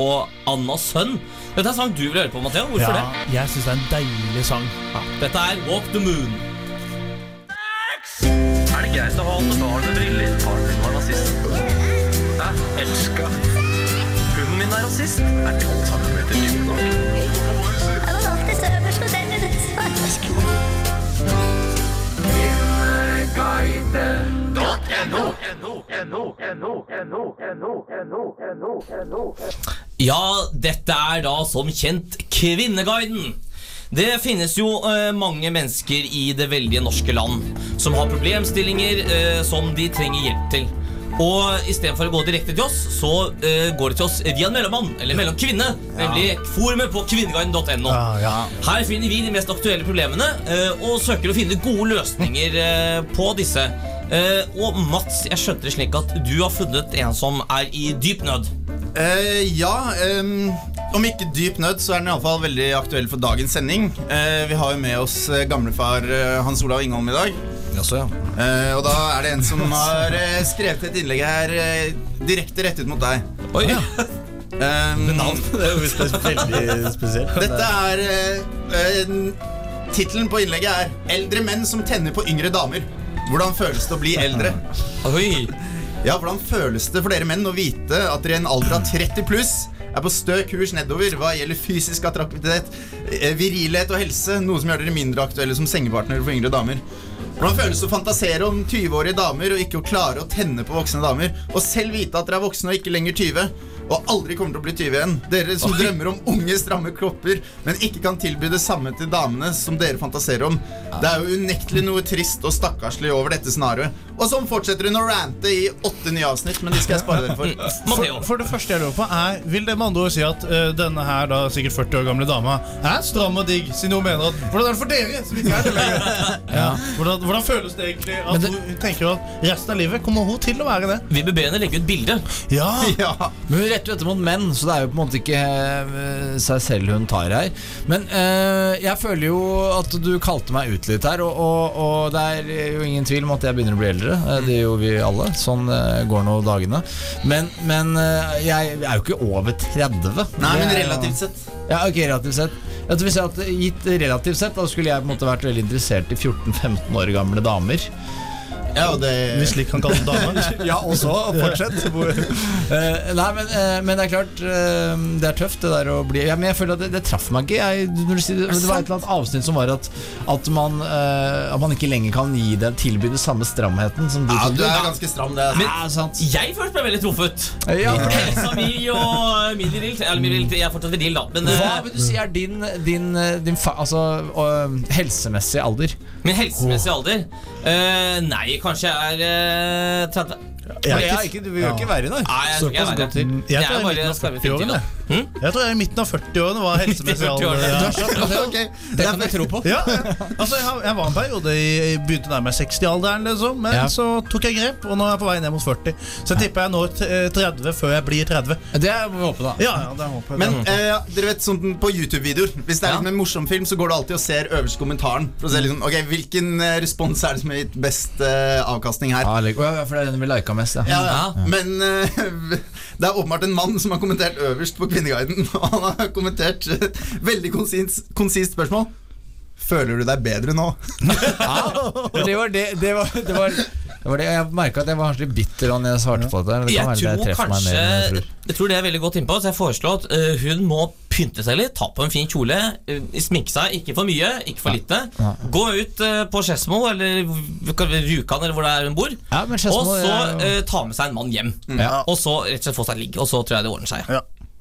Annas sønn. Dette er en sang du vil høre på, Matheo. Hvorfor Ja, jeg syns det er en deilig sang. det? Dette er Walk the Moon. Er det greit å ha alle barn med briller? Faren min var nazist. Hæ? Elska. Hunden min er rasist. Er 12 cm dyp nok? Jeg var alltid øverst på den i Ja, dette er da som kjent Kvinneguiden. Det finnes jo eh, mange mennesker i det veldige norske land som har problemstillinger eh, som de trenger hjelp til. Og istedenfor å gå direkte til oss, så eh, går de til oss via en mellommann, eller mellomkvinne, nemlig forumet på kvinneguiden.no. Her finner vi de mest aktuelle problemene eh, og søker å finne gode løsninger eh, på disse. Eh, og Mats, jeg skjønte det slik at du har funnet en som er i dyp nød. Uh, ja, Um, om ikke dyp nød, så er den iallfall veldig aktuell for dagens sending. Uh, vi har jo med oss gamlefar Hans Olav Ingholm i dag. Jaså, ja. Eh, og da er det en som har skrevet et innlegg her direkte rettet mot deg. Oi, Um, Det er jo veldig spesielt. Dette er uh, Tittelen på innlegget er 'Eldre menn som tenner på yngre damer'. Hvordan føles det å bli eldre? Oi. Ja, Hvordan føles det for dere menn å vite at dere i en alder av 30 pluss er på stø kurs nedover hva gjelder fysisk attraktivitet, eh, virilhet og helse, noe som gjør dere mindre aktuelle som sengepartnere for yngre damer? Hvordan føles det å fantasere om 20-årige damer og ikke å klare å tenne på voksne damer? Og selv vite at dere er voksne og ikke lenger 20? Og aldri kommer til å bli 20 igjen. Dere som drømmer om unge, stramme kropper, men ikke kan tilby det samme til damene som dere fantaserer om. Det er jo unektelig noe trist og stakkarslig over dette scenarioet. Og sånn fortsetter hun å rante i åtte nye avsnitt, men de skal jeg spare dere for. For, for det første jeg lurer på er Vil det med andre ord si at uh, denne her da sikkert 40 år gamle dama er stram og digg, siden hun mener at Hvordan er det for dere som ikke er det lenger? Ja. Hvordan, hvordan føles det egentlig at det- hun tenker at resten av livet kommer hun til å være det? Vi ber henne legge ut bilde. Ja, Ja. Men retter jo etter mot menn, så det er jo på en måte ikke eh, seg selv hun tar her. Men eh, jeg føler jo at du kalte meg ut litt her, og, og, og det er jo ingen tvil om at jeg begynner å bli eldre. Eh, Det gjør jo vi alle. Sånn eh, går nå dagene. Men, men jeg er jo ikke over 30. Nei, men relativt sett. Ja, ok, relativt sett. hvis jeg hadde gitt relativt sett, da skulle jeg på en måte vært veldig interessert i 14-15 år gamle damer. Ja, og det Hvis slik kan kalles dame. Ja, og så fortsett. Eh, nei, men, eh, men det er klart eh, Det er tøft, det der å bli ja, Men jeg føler at det, det traff meg ikke. Jeg, når du sier, det var et eller annet avsnitt som var at, at, man, eh, at man ikke lenger kan gi det tilby den samme stramheten som du Ja, du er ganske stram, det. Men- Ja, sant. Jeg først ble veldig truffet. Ja, Helsa mi og min viril Eller min viril, jeg er fortsatt da. Men Hva vil du si er din, din, din din altså, helsemessige alder? min helsemessige alder eh, Nei, kanskje jeg er uh, 30. Jeg er Ja, ikke, ikke, du jo ikke være i dag. Nei, jeg tror jeg er godt jeg Jeg tror jeg er i midten av 40-årene. fint jeg. Tror jeg er i midten av 40-årene var helsemessig 40-årene, alder. ja. Ja. Det kan jeg tro på. Ja, altså jeg, jeg var en periode i, begynte nærmere nærme meg 60-alderen, liksom, men Ja. så tok jeg grep, og nå er jeg på vei ned mot 40. Så jeg tipper jeg når eh, 30 før jeg blir 30. Det må vi håpe, da. Ja, ja, det håper jeg. Men eh, dere vet sånn på YouTube-videoer Hvis det er liksom en morsom film, så går du alltid og ser øverste kommentaren. For å se liksom, ok, Hvilken eh, respons er det som har gitt best eh, avkastning her? Ja, for det er den vi lika mest, ja. Ja, ja. Ja. Men uh, det er åpenbart en mann som har kommentert øverst på Kvinneguiden. Og han har kommentert et veldig konsist, konsist spørsmål. Føler du deg bedre nå? ja, det var det, det, var, det, var, det var det Jeg merka at jeg var litt bitter da jeg svarte på det. Det Jeg kan være det tror meg kanskje mer enn jeg tror. Jeg tror det er veldig godt innpå, så jeg foreslår at uh, hun må pynte seg litt, ta på en fin kjole, uh, sminke seg, ikke for mye, ikke for lite. Ja. Gå ut uh, på Skedsmo eller Rjukan eller hvor det er hun bor, Ja, men Skedsmo, og så ja. ta med seg en mann hjem. Ja. Og så rett og slett få seg ligg, og så tror jeg det ordner seg.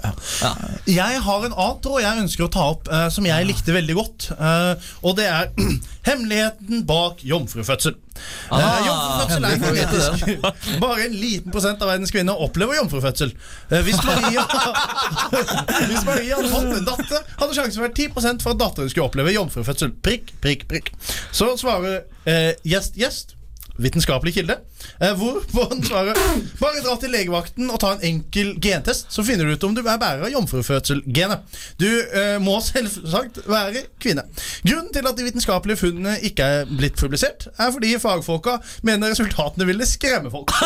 Ja. Ja. Jeg har en annen tråd jeg ønsker å ta opp, eh, som jeg likte veldig godt. eh, og det er hemmeligheten bak jomfrufødsel. Eh, Ah, jomfrufødsel er genetisk. Bare en liten prosent av verdens kvinner opplever jomfrufødsel. Eh, hvis, Maria, hvis Maria hadde fått en datter, hadde sjansen vært 10% for at datteren skulle oppleve jomfrufødsel. Prikk, prikk, prikk. Så svarer eh, gjest, gjest. Vitenskapelig kilde. Hvor hvorpå han svarer Bare dra til legevakten og ta en enkel gentest, så finner du ut om du er bærer av jomfrufødselgenet. Du eh, må selvsagt være kvinne. Grunnen til at de vitenskapelige funnene ikke er blitt publisert, er fordi fagfolka mener resultatene ville skremme folk.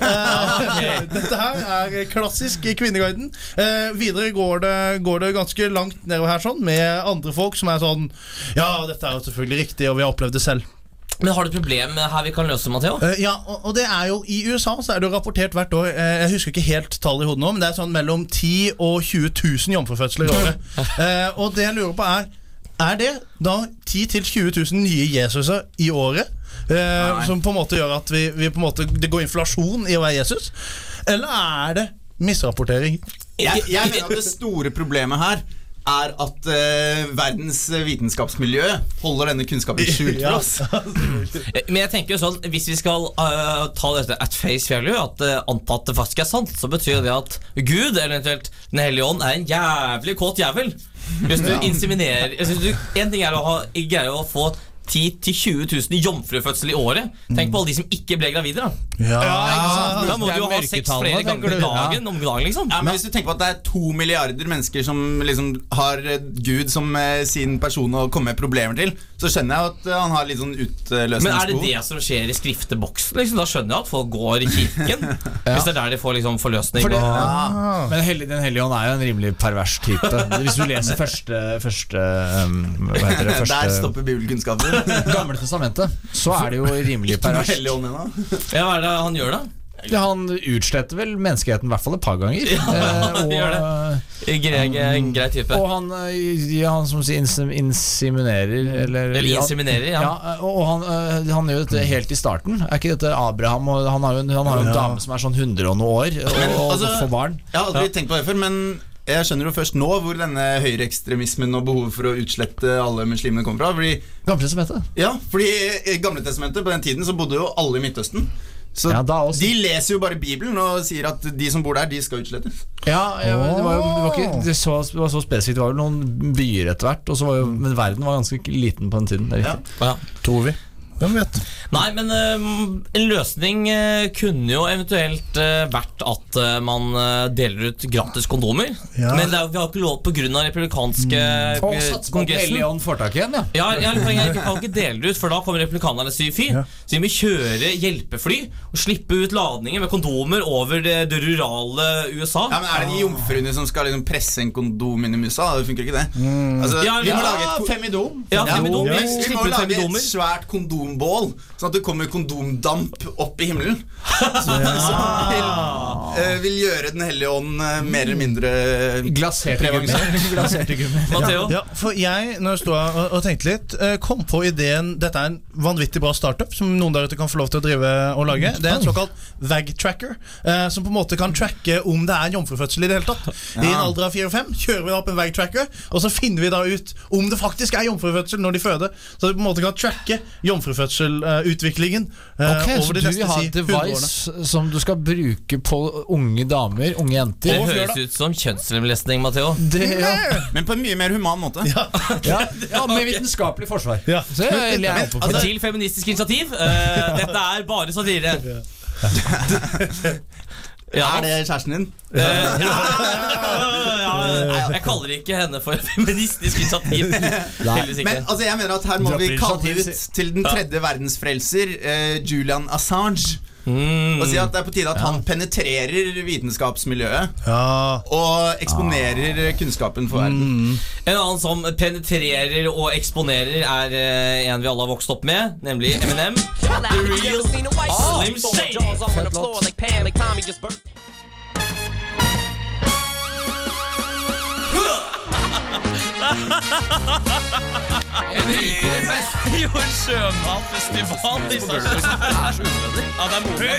Eh, Dette her er klassisk Kvinneguiden. Eh, videre går det, går det ganske langt nedover her sånn med andre folk som er sånn Ja, dette er jo selvfølgelig riktig, og vi har opplevd det selv. Men har du et problem her vi kan løse, Matheo? Uh, ja, og, og det er jo I USA så er det jo rapportert hvert år uh, Jeg husker ikke helt tallet i hodet nå, men det er sånn mellom 10 og 20 000 jomfrufødsler i året. uh, og det jeg lurer på, er Er det da 10 000-20 000 nye Jesuser i året? Eh, som på en måte gjør at vi, vi på en måte, det går inflasjon i å være Jesus? Eller er det misrapportering? Jeg, jeg mener at det store problemet her er at uh, verdens vitenskapsmiljø holder denne kunnskapen skjult for oss. Eh, Men jeg tenker jo sånn Hvis vi skal uh, ta dette at face value, at uh, anta at det faktisk er sant, så betyr det at Gud, eller eventuelt Den hellige ånd, er en jævlig kåt jævel. Hvis du inseminerer jeg synes du, En ting er å ha, greie å få 10 000-20 000 jomfrufødsel i året. Tenk på alle de som ikke ble gravide. da Da må du jo ha sex flere ganger om dagen om dagen, liksom. Ja, men Hvis du tenker på at det er to milliarder mennesker som liksom har Gud som eh, sin person å komme med problemer til, så skjønner jeg at eh, han har litt sånn Men er det det som skjer i skrifteboksen? Liksom? Da skjønner jeg at folk går i kirken. Hvis det er der de får liksom forløsning. Fordi, og, ja. Men Hellig, Den hellige ånd er jo en rimelig pervers type. Hvis du leser første, første um, Hva heter det? Der stopper bibelkunnskapen. Gamle testamentet. Så er det jo rimelig pervers perverst. ja, hva er det han gjør, da? Ja, han utsletter vel menneskeheten i hvert fall et par ganger. Ja, Eh, han gjør det. grei, grei type. Og han, eh, ja, han som sier insim, inseminerer Eller, Eller inseminerer, ja. ja. Og han, eh, han gjør dette helt i starten. Er ikke dette Abraham? Og han har jo en, han har en Ja. dame som er sånn 100 og noe år, og, og altså, får barn. Jeg har aldri tenkt på det før, men jeg skjønner jo først nå hvor denne høyreekstremismen og behovet for å utslette alle muslimene kommer fra. Fordi, Gamle testamentet. ja, fordi i Gamletestamentet på den tiden så bodde jo alle i Midtøsten. Så Ja, da også. de leser jo bare Bibelen og sier at de som bor der, de skal utslettes. Ja, ja det var jo det var ikke det så, det var så spesifikt. Det var jo noen byer etter hvert, og så var jo, men verden var ganske liten på den tiden. Det er riktig. Ja. Tror vi. Hvem vet? Nei, men eh, en løsning eh, kunne jo eventuelt eh, vært at man deler ut gratis kondomer. Ja. Men det er, vi har ikke lov pga. republikanske Mm. Og at kongressen. Ja. Ja, jeg, jeg, jeg, kan ikke dele det ut, for da kommer republikanerne sier fy. Ja. Så vi må kjøre hjelpefly og slippe ut ladninger med kondomer over det, det rurale USA. Ja, men Er det de jomfruene som skal liksom presse en kondom inn i musa? Det funker ikke det. Altså, Ja, vi må ja, lage et Femidom. Ja, Ja, femidom. vi, Vi vi må lage et svært svært kondombål, sånn at det kommer kondomdamp opp i himmelen. Som, som vil, uh, vil gjøre Den hellige ånd uh, mer eller mindre Glaserte gummi. Glaserte Ja, for jeg, når jeg stod og, og tenkte litt, uh, kom på ideen Dette er en vanvittig bra startup som noen der ute kan få lov til å drive og lage. Det er en såkalt vag-tracker, eh, som på en måte kan tracke om det er jomfrufødsel i det hele tatt. I en alder av 4-5 kjører vi da opp en vag-tracker, og så finner vi da ut om det faktisk er jomfrufødsel når de føder. Så vi på en måte kan tracke jomfrufødselutviklingen eh, Ok, så over de du neste vil ha si, et 100 device som du skal bruke på unge damer, unge jenter? Det høres ut som kjønnslemlestning, Matteo. Ja. Men på en mye mer human måte. Ja, ja, med vitenskapelig forsvar. Ja. Så jeg, jeg det. Til Feministisk initiativ. Uh, dette er bare satire. Ja, Er det kjæresten din? Eh, ja, ja, jeg kaller ikke henne for Feministisk initiativ. Men altså, jeg mener at her må vi kalle ut til den tredje verdensfrelser, eh, Julian Assange. Mm. Og si at det er på tide at han penetrerer vitenskapsmiljøet Ja. og eksponerer kunnskapen for verden. En annen som penetrerer og eksponerer, er eh, en vi alle har vokst opp med, nemlig Eminem. The Real Slim Shady. Jo, en sjømatfestival Sarpsborg. Ja, det er moro.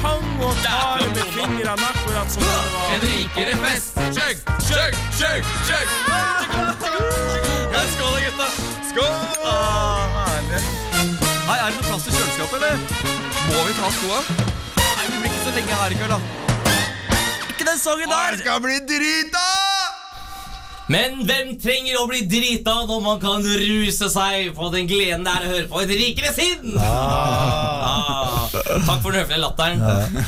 Tang og tar med fingrene akkurat som det var. En rikere fest. Chug, chug, chug, chug. Skål, gutta. Skål. Hei, er det noe plass til kjøleskapet, eller? Må vi ta skoa? Nei, vi blir ikke så lenge her i kveld, da. Ikke den sangen der. skal bli drita! Men hvem trenger å bli drita når man kan ruse seg på den gleden det er å høre på et rikere sinn? Ah. Takk for den høflige latteren.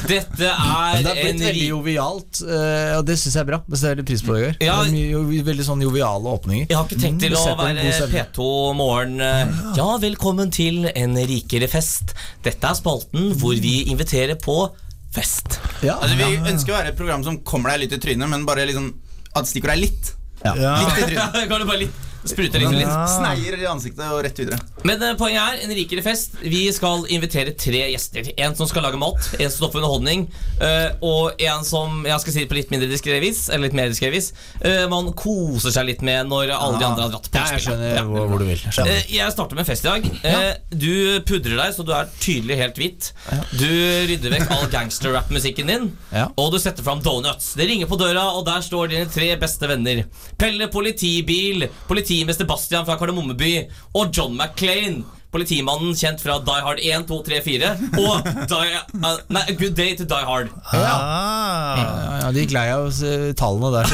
Dette er en det er blitt veldig jovialt, eh, og det syns jeg er bra. Det setter jeg pris på, Det, Ja. Det er mye, veldig sånn joviale åpninger. Jeg har ikke tenkt til mm, å være god stemning. P2 morgen. eh, Ja, velkommen til En rikere fest. Dette er spalten hvor vi inviterer på fest. Ja. Altså, vi ønsker å være et program som kommer deg litt i trynet, men bare liksom at stikker deg litt. Ja. Litt i trynet. kan du bare litt sprute liksom litt? Sneier i ansiktet og rett videre. Men uh, poenget er en rikere fest. Vi skal invitere tre gjester. En som skal lage mat, en som står for underholdning, uh, og en som jeg skal si det på litt mindre diskré vis, eller litt mer diskré vis, eh, man koser seg litt med når alle de andre har dratt på Ja, jeg skjønner Ja. hvor, hvor du vil. Jeg. Eh, Jeg starter med fest i dag. Eh, Du pudrer deg så du er tydelig helt hvit. Du rydder vekk all gangster-rap-musikken din, Ja. og du setter fram donuts. Det ringer på døra, og der står dine tre beste venner. Pelle politibil, politimester Bastian fra Kardemommeby og John McClain. Politimannen kjent fra Die Hard 1, 2, 3, 4 og Die, uh, nei, A Good Day to Die Hard. Ah. Ja, ja, de gikk lei av eh, tallene der.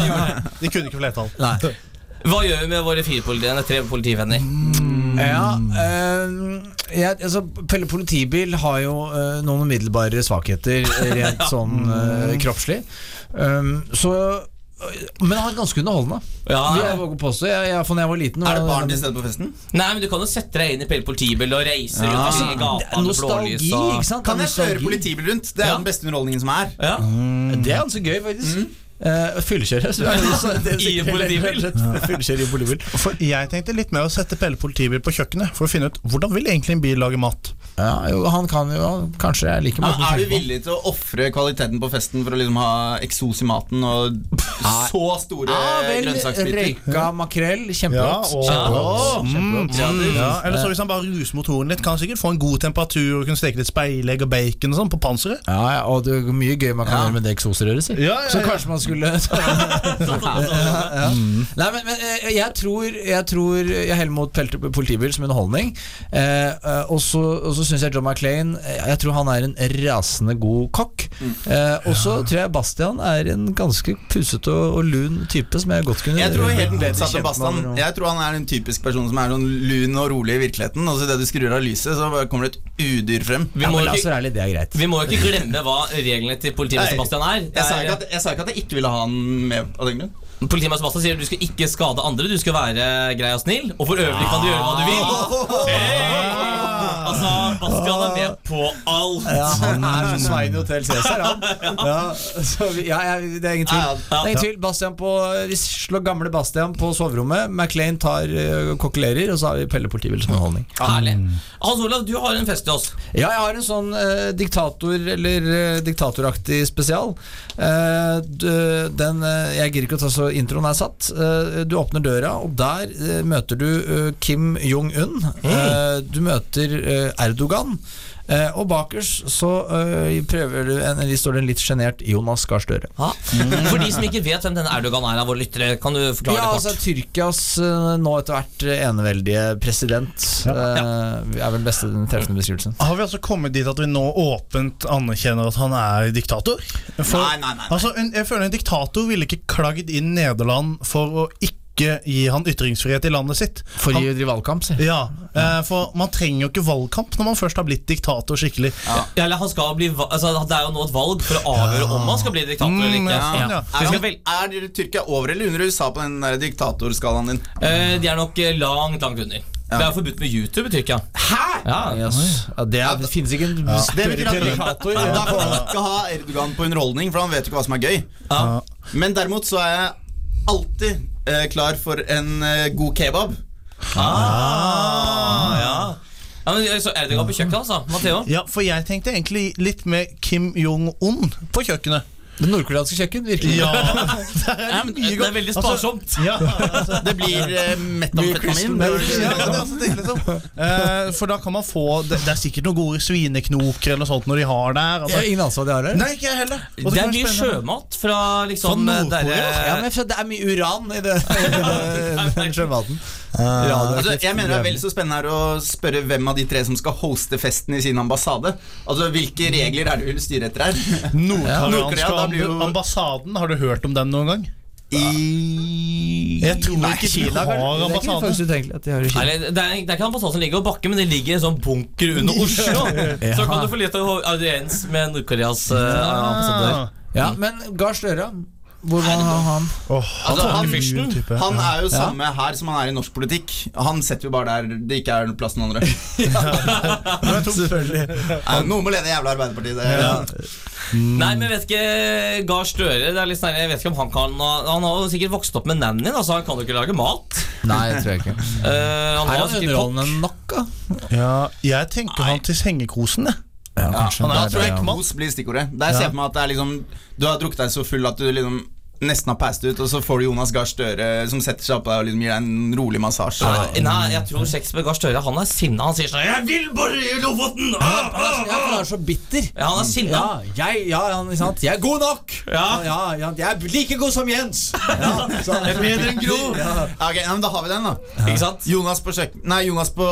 De kunne ikke flertall. Nei. Hva gjør vi med våre fire politi tre politivenner? Ja, øh, jeg, altså, Pelle politibil har jo øh, noen umiddelbare svakheter rent sånn øh, kroppslig. Um, så men han er ganske underholdende. Ja, jeg våge påstå. Jeg, jeg, for når jeg var liten Er det barn til stede på festen? Nei, men Du kan jo sette deg inn i Pelle politibil og reise rundt Altså, i gata med nostalgi, blålys. Og... ikke sant? Kan jeg kjøre politibil rundt? Det er Ja. den beste underholdningen som er. Ja. Det er ganske gøy, faktisk. Eh, fyllekjøre. I politibil. Fyllekjøre i politibil. For Jeg tenkte litt med å sette Pelle politibil på kjøkkenet for å finne ut hvordan vil egentlig en bil lage mat. Ja, jo, han kan jo Kanskje jeg liker Ja, er du villig til å ofre kvaliteten på festen for å liksom ha eksos i maten og så store Ja vel, grønnsaksbiter? røyka makrell. Kjempegodt. Ja, og- Kjempegodt. Ja, eller så Hvis han bare ruser motoren litt, kan han sikkert få en god temperatur og kunne steke litt speilegg og bacon og sånn på panseret. Ja, ja, og det er mye gøy man kan Ja. gjøre med det eksosrøret sitt. Ja, ja, Så ja. kanskje man skulle ja. Nei, men, men eh, jeg tror Jeg tror jeg heller mot politibil som underholdning. Eh, eh, og så så syns jeg John McClain eh, Jeg tror han er en rasende god kokk. Eh, og så tror jeg Bastian er en ganske pusete og, og lun type som jeg godt kunne Jeg tror helt bedre motsatt av med Bastan. Jeg tror han er en typisk person som er sånn lun og rolig i virkeligheten. Og så idet du skrur av lyset, så kommer det et udyr frem. Vi må, la ikke, være ærlig, det greit. vi må ikke glemme hva reglene til politiet Sebastian er. Det Jeg sa, er- ikke at, jeg sa ikke at jeg ikke ville ha han med av den grunn. Politimester Sebastian sier du skal ikke skade andre, du skal være grei og snill. Og for øvrig kan du gjøre hva du vil. Hey! Altså, Bastian er med på alt. Ja, han er som Svein i Hotell Cæsar, han. Ja, så vi, ja, det er ingen tvil. Det er ingen tvil. Bastian på, vi slår gamle Bastian på soverommet. Maclean tar uh, kokkelerer, og så har vi Pelle politibil som underholdning. Herlig. Hans Olav, du har en fest til oss. Ja, jeg har en sånn eh, diktator- eller eh, diktatoraktig spesial. Eh, den Jeg gidder ikke å ta så introen er satt. Eh, du åpner døra, og der eh, møter du eh, Kim Jong-un. Eh, du møter Erdogan. Eh, og bakerst så eh, prøver du en, står det en litt sjenert Jonas Gahr Støre. For de som ikke vet hvem denne Erdogan er av våre lyttere, kan du forklare Ja, det altså kort? Tyrkias eh, nå etter hvert eneveldige president eh, er vel beste treffende beskrivelsen. Har vi altså kommet dit at vi nå åpent anerkjenner at han er diktator? For, Nei, nei, nei, nei. Altså, en, jeg føler En diktator ville ikke klagd inn Nederland for å ikke gi han ytringsfrihet i landet sitt. For å drive valgkamp, si. ja, eh, For man trenger jo ikke valgkamp når man først har blitt diktator skikkelig. Ja, eller han skal bli, altså, det er jo nå et valg for å avgjøre om han skal bli diktator eller Mm, ikke. ja, sånn, ja. Er, han, er Tyrkia over eller under USA på den der diktatorskalaen din? eh, de er nok eh, langt, langt under. Det er forbudt med YouTube i Tyrkia. Hæ?! Ja, Yes. Ja, det, er, det finnes ikke en ja. at. Da kan man ikke ha Erdogan på underholdning, for han vet jo ikke hva som er gøy. Ja. Men derimot så er jeg alltid klar for en eh, god kebab. Ah, ja. ja men, så Erdogan på kjøkkenet, altså. Matteo. Ja, For jeg tenkte egentlig litt med Kim Jong-un på kjøkkenet. Det nordkoreanske kjøkken, virkelig. Ja, Ja, men, det er veldig sparsomt. ja altså, Det blir uh, metamfetamin. Ja, det er altså liksom. uh, for da kan man få Det, det er sikkert noen gode svineknoker eller noe sånt når de har der. Jeg Altså. har ingen anelse hva de har der. Nei, ikke jeg heller. Også Det er mye sjømat fra liksom der, Ja, men jeg Det er mye uran i, det, den sjømaten. Uh, ja, Altså, jeg mener det er vel så spennende her å spørre hvem av de tre som skal hoste festen i sin ambassade. Altså, Hvilke regler er det du vil styre etter her? Nord-Korea, da blir jo ambassaden, har du hørt om den noen gang? I Jeg tror Nei, ikke Kina, har Det er ikke ambassade. at de har i Kina. Eller, det, er, det er ikke ambassaden som ligger på bakken, men det ligger en sånn bunker under Oslo. Så kan du få litt audiens med Nord-Koreas uh, ambassadør. Ja, men Gahr Støre, hvor har han oh, han? Altså, han, han er jo samme her som han er i norsk politikk. Han setter jo bare der det ikke er plass til noen andre. Selvfølgelig. Nei, Noen må lede jævla Arbeiderpartiet. Det. Nei, men jeg vet ikke Gahr Støre det er litt sånn, Jeg vet ikke om Han kan Han har jo sikkert vokst opp med nanny, da, så han kan jo ikke lage mat. Nei, jeg tror jeg ikke. uh, han Er har han underholdende nok, da? Ja, jeg tenker han til sengekosen, jeg. Ja, kanskje. han er tror jeg det, ja. kos blir stikkordet. Der ser jeg for meg at det er liksom Du har drukket deg så full at du liksom nesten har passet ut, og så får du Jonas Gahr Støre som setter seg opp deg og liksom gir deg en rolig massasje. Nei, nei, jeg tror Shakespeare Gahr Støre Han er sinna. Han sier sånn 'Jeg vil bare i Lofoten!' Ah, ah, Ja, han ah. er så bitter. Ja, han er sinna. Ja, jeg, ja, han, ikke sant? jeg er god nok! Ja. ja, ja, jeg er like god som Jens! Ja, Jeg er bedre enn Gro. Ja. Ok, ja, men Da har vi den, da. Ikke sant? Jonas på, kjøkken, nei, Jonas på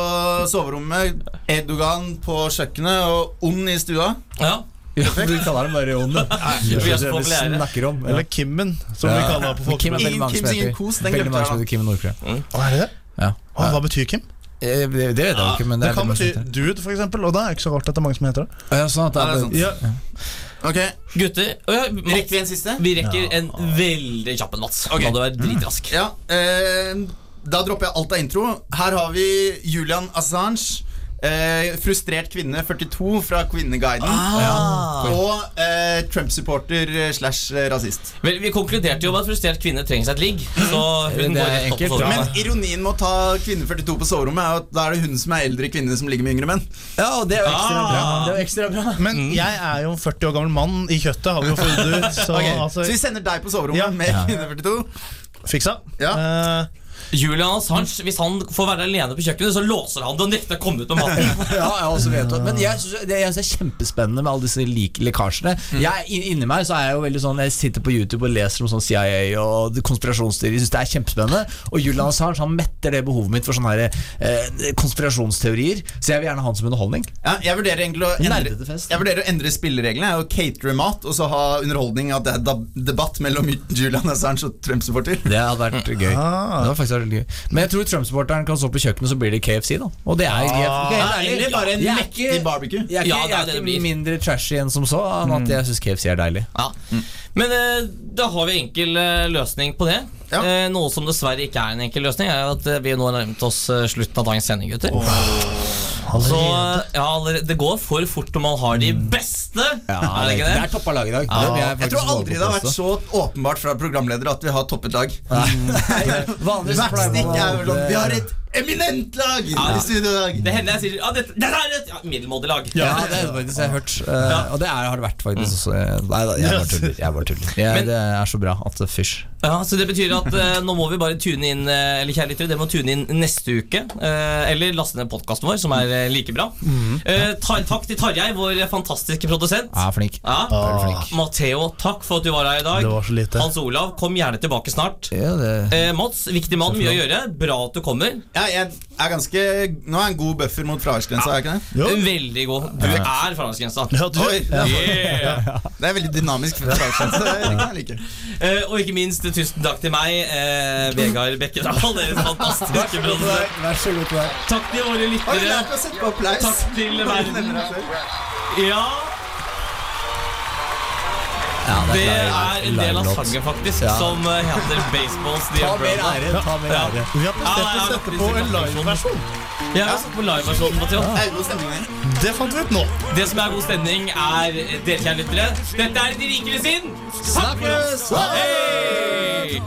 soverommet, Edogan på kjøkkenet og ond i stua. Ja. Ja, du kaller. Det er er det vi snakker om. Ja. Eller Kimmen, som vi kaller han på folk. Kim er veldig mange som heter kos, den Veldig mange som heter Kim i Nord-Korea. Er det det? Ja. Hva betyr Kim? Eh, Det, det vet jeg ja. ikke, men det Det er kan bety dude, for eksempel, og da er det ikke så rart at det er mange som heter det. Ja, sånn at det Ja, det er er, sant. Ja. Ok, Gutter ja, Mats. Rekker vi en siste? Vi rekker en veldig kjapp en, Mats. Okay. La du være dritrask. Ja, eh, Da dropper jeg alt av intro. Her har vi Julian Assange. Eh, frustrert kvinne 42 fra Kvinneguiden. Ah. Og eh, Trump-supporter eh, slash eh, rasist. Vel, Vi konkluderte jo med at frustrert kvinne trenger seg et ligg. Så hun går rett opp enkelt. Men ironien med å ta kvinne 42 på soverommet er at da er det hun som er eldre kvinne som ligger med yngre menn. ja, og det er jo ekstra Ah. bra. Det er jo ekstra bra. Men jeg er jo en 40 år gammel mann i kjøttet, har vi jo funnet ut. Så okay. altså, Så vi sender deg på soverommet Ja. med kvinne 42. fiksa. Ja. Eh, Julian Assange, hvis han får være alene på kjøkkenet, så låser han det og nekter å komme ut med maten. Ja, jeg også vet det. Men jeg synes det, jeg synes det er kjempespennende med alle disse lik lekkasjene. Jeg, Inni meg så er jeg jo veldig sånn Jeg sitter på YouTube og leser om sånn CIA og konspirasjonsteorier. Synes det er kjempespennende Og Julian Assange han metter det behovet mitt for sånne her, eh, konspirasjonsteorier. Så jeg vil gjerne ha han som underholdning. Ja, jeg vurderer egentlig å endre, jeg vurderer å endre spillereglene. Jeg å catere mat og så ha underholdning at det er debatt mellom Julian Assange og Trump-supporter. Det hadde vært gøy. Ah. Det var faktisk Men jeg tror Trump-supporteren kan stå på kjøkkenet, så blir det KFC, da. Og det er Ah. deilig. eller bare en Jeg mektig barbecue. Jeg er ikke, Ja, det jeg er ikke mindre trashy enn som så, enn at jeg syns KFC er deilig. Ja. Men eh, da har vi enkel eh, løsning på det. Ja. Eh, noe som dessverre ikke er en enkel løsning, er at vi nå har nærmet oss slutten av dagens sending, gutter. Så ja, det går for fort når man har de beste. er det ikke det det? er toppa lag i dag. Ja. Jeg Jeg tror aldri det har vært så åpenbart fra programledere at vi har toppet lag. Vanligvis ikke pleier man å- er vel sånn Vi har et eminent lag i studio i dag! Det hender jeg sier ja, dette, dette er et ja, middelmådig lag. Ja, det er det faktisk jeg har hørt. Eh, Og det er, har det vært faktisk også. Nei da, jeg bare tuller. Jeg bare tuller. Jeg, Men- det er så bra at det fysj. Ja, så Det betyr at uh, nå må vi bare tune inn eh, Eller kjære lyttere, dere må tune inn neste uke. eh, eller laste ned podkasten vår, som er eh, like bra. Eh, ta, takk til Tarjei, vår fantastiske produsent. Ja, flink. Ja. Veldig flink. Matheo, takk for at du var her i dag. Det var så lite. Hans Olav, kom gjerne tilbake snart. Ja, det Eh, Mats, viktig mann, mye å gjøre. Bra at du kommer. Ja, jeg er ganske Nå er jeg en god buffer mot fraværsgrensa, er jeg ikke det? Jo. Veldig god. Du er fraværsgrensa. Ja, du, Oi, Yeah. Det er veldig dynamisk fraværsgrense. Det kan jeg like. Eh, og ikke minst tusen takk til meg, eh, Vegard Bekkedal, deres fantastiske produsent. Vær så god til deg. Takk til våre Har du lyttere. å sette på applaus? Takk til verden. Ja, Ja, det er er en del av sangen, faktisk, Ja. som eh, heter Baseballs The Umbrella. Ta mer ære. vi har Ja, prestert å sette på en ja. liveversjon. Jeg har sett på liveversjonen, Mathias. Det. Det fant vi ut nå. Det som er god stemning, er dere, kjære lyttere. Dette er De rikere sin Snakkes! Hei!